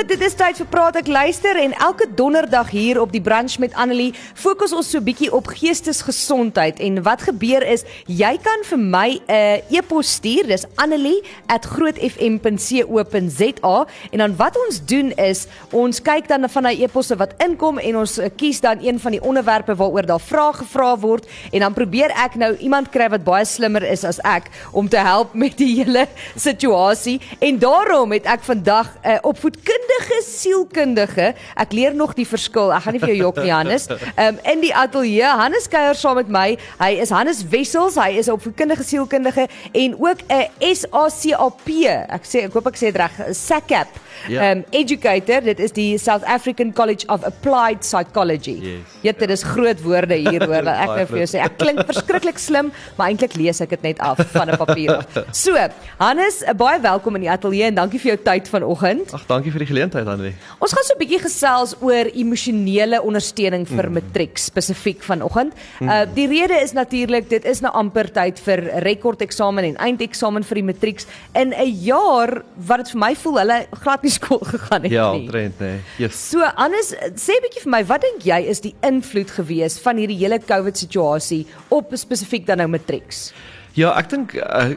Goed, dit is tyd vir praat ek luister en elke donderdag hier op die brunch met Annelie fokus ons so bietjie op geestesgesondheid en wat gebeur is jy kan vir my 'n uh, e-pos stuur dis annelie@grootfm.co.za en dan wat ons doen is ons kyk dan van daai e-posse wat inkom en ons uh, kies dan een van die onderwerpe waaroor daar vrae gevra word en dan probeer ek nou iemand kry wat baie slimmer is as ek om te help met die hele situasie en daarom het ek vandag 'n uh, opvoedkundige sielkundige sielkundige. Ek leer nog die verskil. Ek gaan nie vir jou jok nie Hannes. Ehm um, in die ateljee Hannes kuier saam met my. Hy is Hannes Wessels. Hy is 'n opvoedkundige sielkundige en ook 'n SACAP. Ek sê ek hoop ek sê dit reg. SACAP. Ja. Ehm um, educator. Dit is die South African College of Applied Psychology. Yes. Ja, dit is groot woorde hier hoor. Ek nou vir jou sê ek klink verskriklik slim, maar eintlik lees ek dit net af van 'n papier af. So, Hannes, baie welkom in die ateljee en dankie vir jou tyd vanoggend. Ag, dankie vir die geleentheid Andri. Ons gaan so 'n bietjie gesels oor emosionele ondersteuning vir mm. matriek spesifiek vanoggend. Mm. Uh die rede is natuurlik dit is nou amper tyd vir rekordeksamen en eindeksamen vir die matrieks in 'n jaar wat dit vir my voel hulle glad nie skool gegaan het ja, nie. Ja, trend nee. Yes. So anders sê 'n bietjie vir my, wat dink jy is die invloed gewees van hierdie hele COVID situasie op spesifiek dan nou matrieks? Ja, ek dink uh,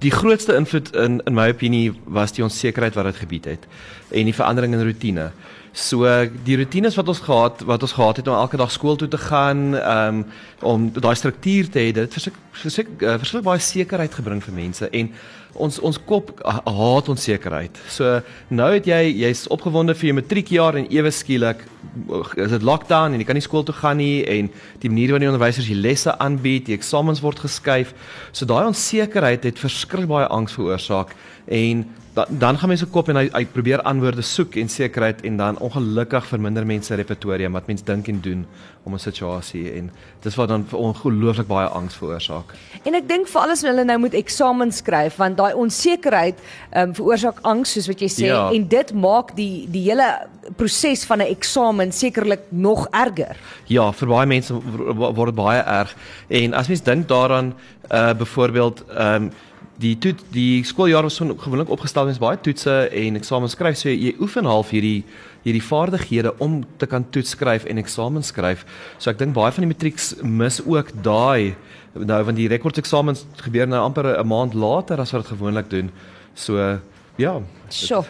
die grootste invloed in in my opinie was die onsekerheid wat dit gebied het en die verandering in rotine. So die rotines wat ons gehad wat ons gehad het om elke dag skool toe te gaan, um, om daai struktuur te hê, dit versek versek uh, versek baie sekerheid gebring vir mense en ons ons kop haat onsekerheid. So nou het jy jy's opgewonde vir jou matriekjaar en ewe skielik is dit lockdown en jy kan nie skool toe gaan nie en die manier waarop die onderwysers die lesse aanbied, die eksamens word geskuif. So daai onsekerheid het verskriklik baie angs veroorsaak en da, dan gaan mense kop en hy, hy probeer antwoorde soek en sekerheid en dan ongelukkig verminder mense repertoire wat mense dink en doen om 'n situasie en dis wat dan ongelooflik baie angs veroorsaak. En ek dink vir alles hulle nou moet eksamens skryf want daai onsekerheid ehm um, veroorsaak angs soos wat jy sê ja. en dit maak die die hele proses van 'n eksamen sekerlik nog erger. Ja, vir baie mense word dit baie erg en as mens dink daaraan uh byvoorbeeld ehm um, die toet die skooljaar was gewoonlik opgestel mens baie toetse en eksamens skryf so jy oefen half hierdie hierdie vaardighede om te kan toets skryf en eksamens skryf. So ek dink baie van die matrieks mis ook daai nou want die rekordeksamens gebeur nou amper 'n maand later as wat dit gewoonlik doen. So ja. Sjoe.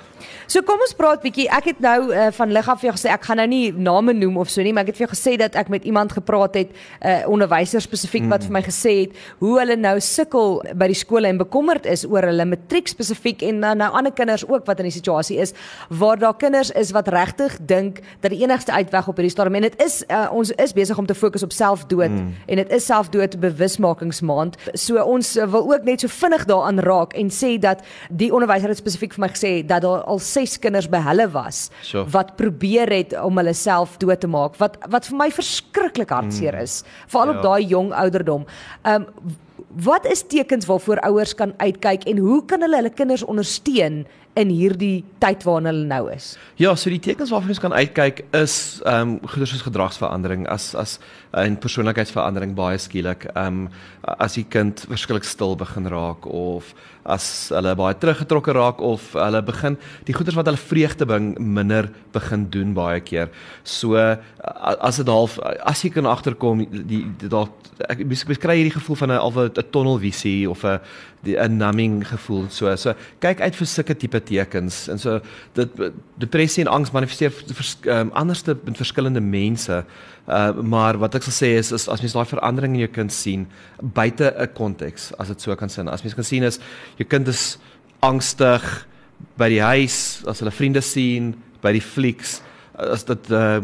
So kom ons praat bietjie. Ek het nou uh, van lig af vir jou gesê ek gaan nou nie name noem of so nie, maar ek het vir jou gesê dat ek met iemand gepraat het, 'n uh, eh, onderwyser spesifiek wat mm. vir my gesê het hoe hulle nou sukkel by die skole en bekommerd is oor hulle matriek spesifiek en dan nou ander kinders ook wat in die situasie is waar daar kinders is wat regtig dink dat die enigste uitweg op hierdie stadium en dit is uh, ons is besig om te fokus op selfdood mm. en dit is selfdood bewusmakingsmaand. So ons wil ook net so vinnig daaraan raak en sê dat die onderwyser het spesifiek vir my gesê dat daar al ses kinders by hulle was sure. wat probeer het om hulle self dood te maak wat wat vir my verskriklik hartseer mm. is veral ja. op daai jong ouderdom. Ehm um, wat is tekens waarvoor ouers kan uitkyk en hoe kan hulle hulle kinders ondersteun in hierdie tyd waarin hulle nou is? Ja, so die tekens waarvoor ons kan uitkyk is ehm um, goeie soos gedragsverandering as as uh, en persoonlikheidsverandering baie skielik. Ehm um, as die kind verskillik stil begin raak of as hulle baie teruggetrokke raak of hulle begin die goeders wat hulle vreugde bring minder begin doen baie keer. So as dit half as jy kan agterkom die daar ek beskryf hierdie gevoel van 'n al 'n tunnelvisie of 'n 'n numbing gevoel. So so kyk uit vir sulke tipe tekens en so dit depressie en angs manifesteer um, anderste in verskillende mense. Uh, maar wat ek sal sê is, is as mens daai verandering in jou kind sien buite 'n konteks as dit so kan sin as mens kan sien is jou kind is angstig by die huis as hulle vriende sien by die flieks as dit uh,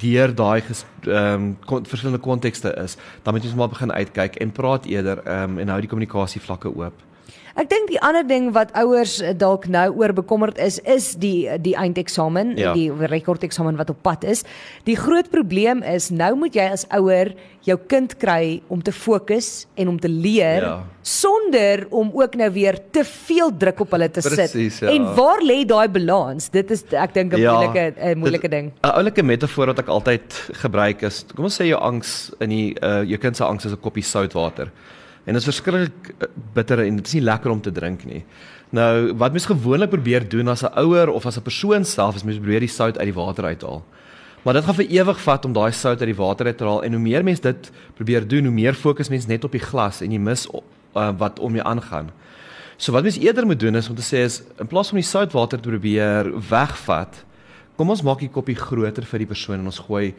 deur daai ehm um, verskillende kontekste is dan moet jy maar begin uitkyk en praat eerder um, en hou die kommunikasie vlakke oop Ek dink die ander ding wat ouers eh, dalk nou oor bekommerd is, is die die eindeksamen, Ja. die rekordeksamen wat op pad is. Die groot probleem is nou moet jy as ouer jou kind kry om te fokus en om te leer Ja. sonder om ook nou weer te veel druk op hulle te Presies, sit. ja. En waar lê daai balans? Dit is ek dink 'n moeilike 'n moeilike dit- ding. 'n Oulike metafoor wat ek altyd gebruik is, kom ons sê jou angs in die uh jou kind se angs is 'n koppie soutwater. En dit is verskriklik uh, bitter en dit is nie lekker om te drink nie. Nou, wat mens gewoonlik probeer doen as 'n ouer of as 'n persoon self is mens probeer die sout uit die water uithaal. Maar dit gaan vir ewig vat om daai sout uit die water uit te haal en hoe meer mens dit probeer doen, hoe meer fokus mens net op die glas en jy mis uh, wat om jou aangaan. So wat mens eerder moet doen is om te sê is in plaas van die soutwater te probeer wegvat, kom ons maak die koppie groter vir die persoon en ons gooi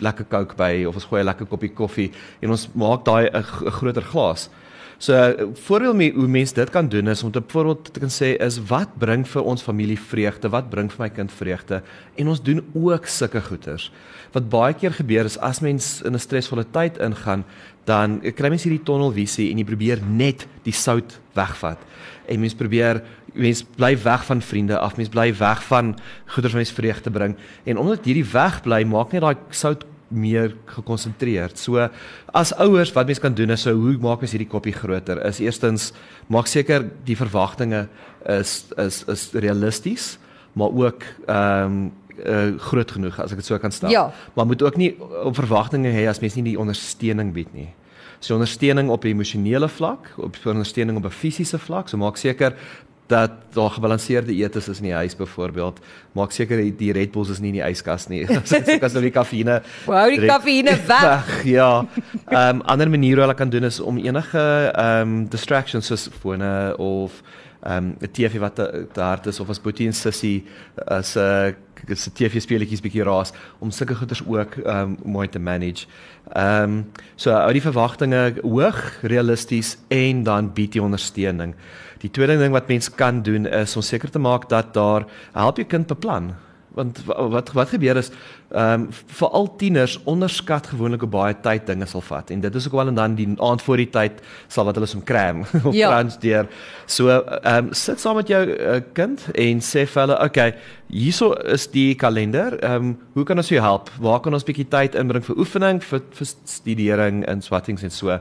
lekker Coke by of ons gooi 'n lekker koppie koffie en ons maak daai 'n groter glas. So voorbeeld me, hoe mense dit kan doen is om te byvoorbeeld te kan sê is wat bring vir ons familie vreugde? Wat bring vir my kind vreugde? En ons doen ook sulke goeders. Wat baie keer gebeur is as mens in 'n stresvolle tyd ingaan, dan kry mens hierdie tunnelvisie en jy probeer net die sout wegvat. En mens probeer mens bly weg van vriende af, mens bly weg van goeders wat mens vreugde bring. En omdat hierdie weg bly, maak net daai sout meer gekonsentreerd. So as ouers wat mens kan doen is so hoe maak mens hierdie koppie groter? Is eerstens maak seker die verwagtinge is is is realisties, maar ook ehm um, uh, groot genoeg as ek dit so kan stel. Ja. Maar moet ook nie op verwagtinge hê as mens nie die ondersteuning bied nie. So ondersteuning op 'n emosionele vlak, op ondersteuning op 'n fisiese vlak, so maak seker dat daar gebalanseerde eetes is in die huis byvoorbeeld. Maak seker die, die Red Bulls is nie in die yskas nie. As as nou die kafeïne. Hou die kafeïne weg. Ja. Ehm um, ander maniere wat hulle kan doen is om enige ehm um, distractions soos fone of ehm um, TV wat te, te hard is of as Boetie en Sissie as 'n uh, se TV speletjies bietjie raas om sulke goeders ook ehm um, mooi te manage. Ehm um, so hou die verwagtinge hoog, realisties en dan bied jy ondersteuning. Die tweede ding wat mens kan doen is om seker te maak dat daar help jou kind beplan want wa- wat wat gebeur is ehm um, veral tieners onderskat gewoonlik hoe baie tyd dinge sal vat. En dit is ook wel en dan die aand voor die tyd sal wat hulle som kram of Ja. crunch deur. So ehm um, sit saam met jou uh, kind en sê vir hulle okay hierso is die kalender. Ehm um, hoe kan ons jou help? Waar kan ons bietjie tyd inbring vir oefening vir vir studering en swattings en so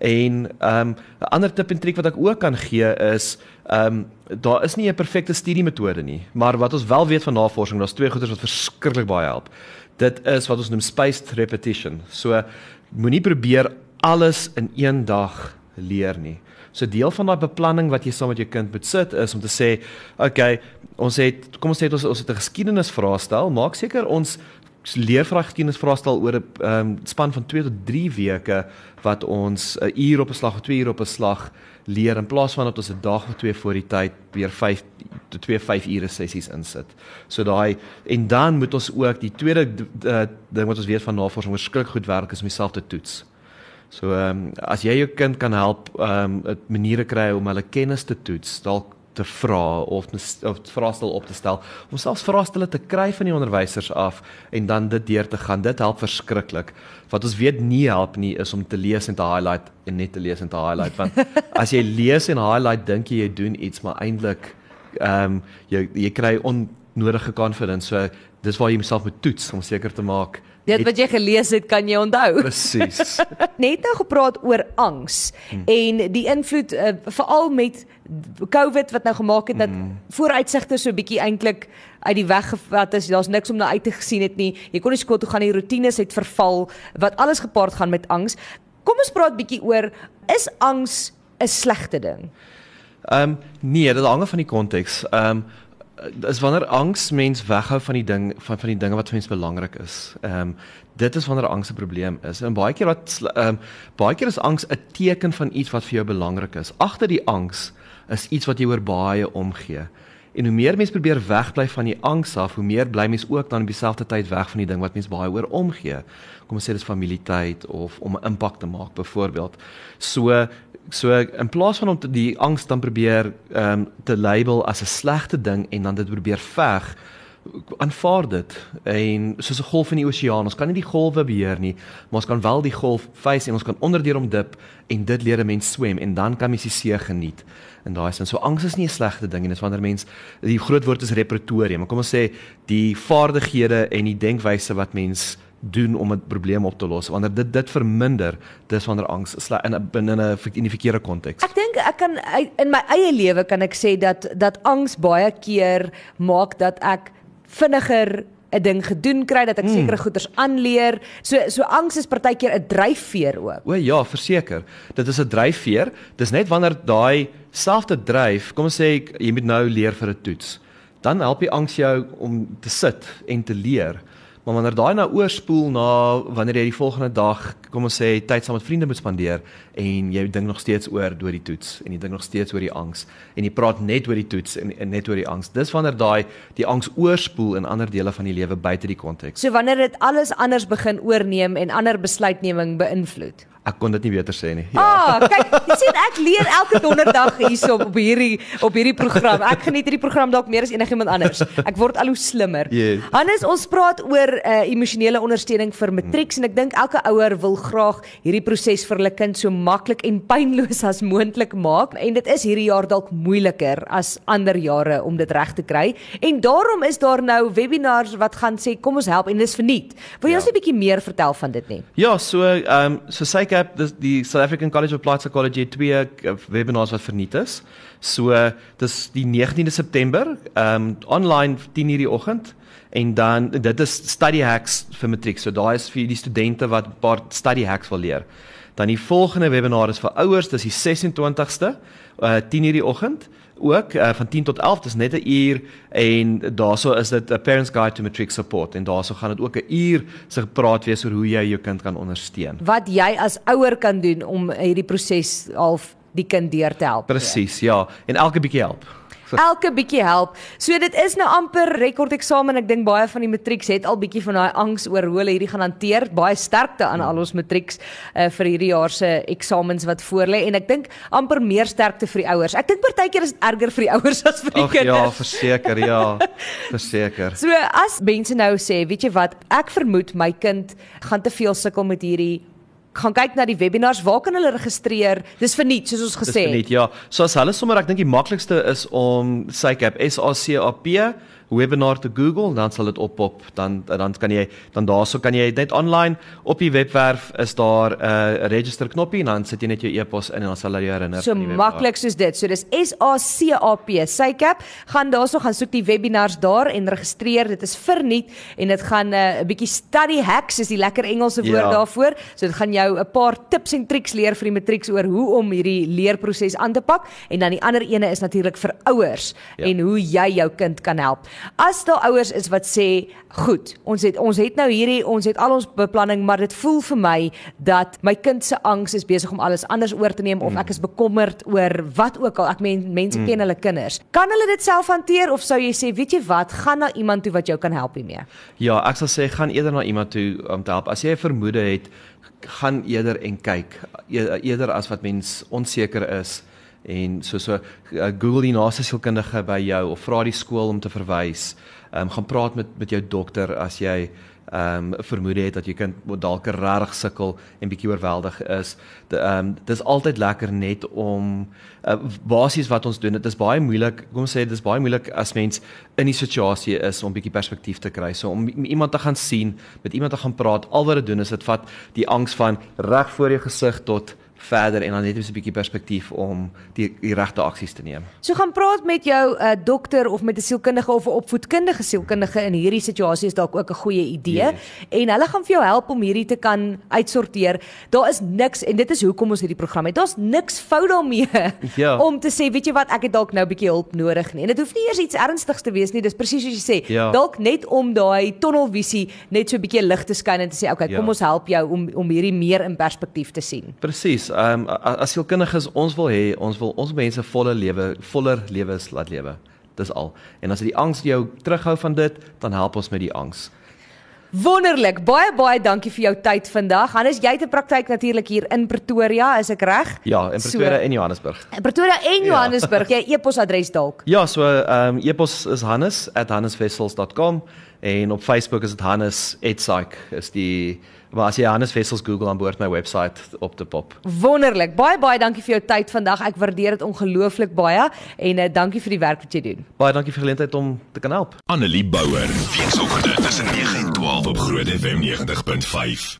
En ehm um, 'n ander tip en triek wat ek ook kan gee is ehm um, daar is nie 'n perfekte studiemetode nie, maar wat ons wel weet van navorsing, daar's twee goeders wat verskriklik baie help. Dit is wat ons noem spaced repetition. So moenie probeer alles in een dag leer nie. So deel van daai beplanning wat jy saam met jou kind moet sit is om te sê, okay, ons het kom ons sê ons ons het 'n geskiedenisvraestel, maak seker ons leer vir daai geskiedenisvraestel oor 'n um, span van 2 tot 3 weke wat ons 'n uur op 'n slag of 2 uur op 'n slag leer in plaas van dat ons 'n dag of twee voor die tyd weer 5 tot 2 5 ure sessies insit. So daai en dan moet ons ook die tweede uh, ding wat ons weet van navorsing verskriklik goed werk is om jouself te toets. So ehm um, as jy jou kind kan help ehm um, maniere kry om hulle kennis te toets, dalk te vra of of vraestel op te stel, om selfs vraestelle te kry van die onderwysers af en dan dit deur te gaan. Dit help verskriklik. Wat ons weet nie help nie is om te lees en te highlight en net te lees en te highlight want as jy lees en highlight dink jy jy doen iets maar eintlik ehm um, jy jy kry onnodige confidence. So dis waar jy jouself moet toets om seker te maak Dit wat jy gelees het, kan jy onthou. presies. Net nou gepraat oor angs hmm. en die invloed uh, veral met COVID wat nou gemaak het dat hmm. vooruitsigte so bietjie eintlik uit die weg gevat is. Daar's niks om na uit te gesien het nie. Jy kon nie skool toe gaan nie. Rotines het verval wat alles gepaard gaan met angs. Kom ons praat bietjie oor is angs 'n slegte ding? Ehm um, nee, dit hang af van die konteks. Ehm um, dis wanneer angs mens weghou van die ding van van die dinge wat vir mens belangrik is. Ehm um, dit is wanneer angs 'n probleem is. En baie keer wat ehm um, baie keer is angs 'n teken van iets wat vir jou belangrik is. Agter die angs is iets wat jy oor baie omgee. En hoe meer mens probeer wegbly van die angs af, hoe meer bly mens ook dan op dieselfde tyd weg van die ding wat mens baie oor omgee. Kom ons sê dis familietyd of om 'n impak te maak byvoorbeeld. So so in plaas van om te, die angs dan probeer ehm um, te label as 'n slegte ding en dan dit probeer veg, aanvaar dit en soos 'n golf in die oseaan, ons kan nie die golwe beheer nie, maar ons kan wel die golf face en ons kan onderdeur hom dip en dit leer 'n mens swem en dan kan mens die see geniet. En daai sin, so angs is nie 'n slegte ding en dis wanneer mens die groot woord is repertorium. Kom ons sê die vaardighede en die denkwyse wat mens doen om 'n probleem op te los. Wanneer dit dit verminder, dis wanneer angs in binne 'n in die verkeerde konteks. Ek dink ek kan in my eie lewe kan ek sê dat dat angs baie keer maak dat ek vinniger 'n ding gedoen kry dat ek mm. sekere goeders aanleer. So so angs is partykeer 'n dryfveer ook. O ja, verseker. Dit is 'n dryfveer. Dis net wanneer daai selfde dryf, kom ons sê jy moet nou leer vir 'n toets. Dan help die angs jou om te sit en te leer. Maar wanneer daai nou oorspoel na wanneer jy die volgende dag, kom ons sê, tyd saam met vriende moet spandeer en jy dink nog steeds oor deur die toets en jy dink nog steeds oor die angs en jy praat net oor die toets en, en net oor die angs. Dis wanneer daai die angs oorspoel in ander dele van die lewe buite die konteks. So wanneer dit alles anders begin oorneem en ander besluitneming beïnvloed. Ek kon dit nie beter sê nie. Ja. Ah, kyk, jy sien ek leer elke donderdag hierso op hierdie op hierdie program. Ek geniet hierdie program dalk meer as enigiemand anders. Ek word al hoe slimmer. Yes. Hannes, ons praat oor uh, emosionele ondersteuning vir matrieks hmm. en ek dink elke ouer wil graag hierdie proses vir hulle kind so maklik en pynloos as moontlik maak. En dit is hierdie jaar dalk moeiliker as ander jare om dit reg te kry. En daarom is daar nou webinars wat gaan sê kom ons help en dis verniet. Wil jy ja. ons 'n bietjie meer vertel van dit nie? Ja, so ehm um, so sy Handicap dis die South African College of Applied Psychology twee uh, webinars wat verniet is. So dis die 19de September, ehm um, online 10:00 die oggend en dan dit is study hacks vir matriek. So daai is vir die studente wat 'n paar study hacks wil leer. Dan die volgende webinar is vir ouers, dis die 26ste, uh 10:00 die oggend ook uh, van 10 tot 11 dis net 'n uur en daaroor is dit 'n parents guide to matric support en daaroor gaan dit ook 'n uur se gepraat wees oor hoe jy jou kind kan ondersteun. Wat jy as ouer kan doen om hierdie proses half die kind deur te help. Presies, ja, en elke bietjie help elke bietjie help. So dit is nou amper rekord eksamen. Ek dink baie van die matrieks het al bietjie van daai angs oor hoe hulle hierdie gaan hanteer. Baie sterkte aan al ons matrieks uh, vir hierdie jaar se eksamens wat voorlê en ek dink amper meer sterkte vir die ouers. Ek dink partykeer is dit erger vir die ouers as vir die Ach, kinders. Ja, verseker, ja. verseker. So as mense nou sê, weet jy wat, ek vermoed my kind gaan te veel sukkel met hierdie gaan kyk na die webinars, waar kan hulle registreer? Dis verniet soos ons gesê het. Dis verniet, ja. So as hulle sommer ek dink die maklikste is om SACAP S A C A P webinar te Google, dan sal dit oppop. Dan dan kan jy dan daarso kan jy net online op die webwerf is daar 'n uh, register knoppie en dan sit jy net jou e-pos in en dan sal hulle jou herinner. So maklik soos dit. So dis S A C A P, SACAP. Gaan daarso gaan soek die webinars daar en registreer. Dit is verniet en dit gaan uh, 'n uh, bietjie study hacks is die lekker Engelse woord ja. daarvoor. So dit gaan jou 'n paar tips en triks leer vir die matrieks oor hoe om hierdie leerproses aan te pak en dan die ander ene is natuurlik vir ouers ja. en hoe jy jou kind kan help. As daar ouers is wat sê, "Goed, ons het ons het nou hierdie, ons het al ons beplanning, maar dit voel vir my dat my kind se angs is besig om alles anders oor te neem of mm. ek is bekommerd oor wat ook al. Ek meen mense mm. ken hulle kinders. Kan hulle dit self hanteer of sou jy sê, "Weet jy wat, gaan na iemand toe wat jou kan help hiermee?" Ja, ek sal sê gaan eerder na iemand toe om te help. As jy 'n vermoede het, gaan eerder en kyk e-, eerder as wat mens onseker is en so so uh, Google die naaste sielkundige by jou of vra die skool om te verwys. Ehm um, gaan praat met met jou dokter as jy ehm um, vermoed het dat jy kind dalk regtig sukkel en bietjie oorweldig is. Ehm um, dis altyd lekker net om uh, basies wat ons doen. Dit is baie moeilik. Kom ons sê dit is baie moeilik as mens in die situasie is om bietjie perspektief te kry. So om iemand te gaan sien, met iemand te gaan praat, al wat dit doen is dit vat die angs van reg voor jou gesig tot verder en dan net 'n bietjie perspektief om die, die regte aksies te neem. So gaan praat met jou uh, dokter of met 'n sielkundige of 'n opvoedkundige sielkundige in hierdie situasie is dalk ook 'n goeie idee yes. en hulle gaan vir jou help om hierdie te kan uitsorteer. Daar is niks en dit is hoekom ons hierdie program het. Daar's niks fout daarmee ja. om te sê, weet jy wat, ek het dalk nou 'n bietjie hulp nodig nie. En dit hoef nie eers iets ernstigs te wees nie. Dis presies soos jy sê. Ja. Dalk net om daai tunnelvisie net so 'n bietjie lig te skyn en te sê, okay, ja. kom ons help jou om om hierdie meer in perspektief te sien. Presies ehm um, as sielkundiges ons wil hê ons wil ons mense volle lewe voller lewens laat lewe. Dis al. En as dit die angs jou terughou van dit, dan help ons met die angs. Wonderlik. Baie baie dankie vir jou tyd vandag. Hannes, jy het 'n praktyk natuurlik hier in Pretoria, is ek reg? Ja, in Pretoria so, en Johannesburg. In Pretoria en Johannesburg. Ja. Jy e-posadres dalk. Ja, so ehm um, e-pos is hannes@hannesvessels.com en op Facebook is dit Hannes Etsaik is die maar as jy Hannes Vessels Google aan boord my webwerf op te pop. Wonderlik. Baie baie dankie vir jou tyd vandag. Ek waardeer dit ongelooflik baie en uh, dankie vir die werk wat jy doen. Baie dankie vir die geleentheid om te kan help. Annelie Bouwer. Weekoggend tussen 9 en 12 op Groot FM 90.5.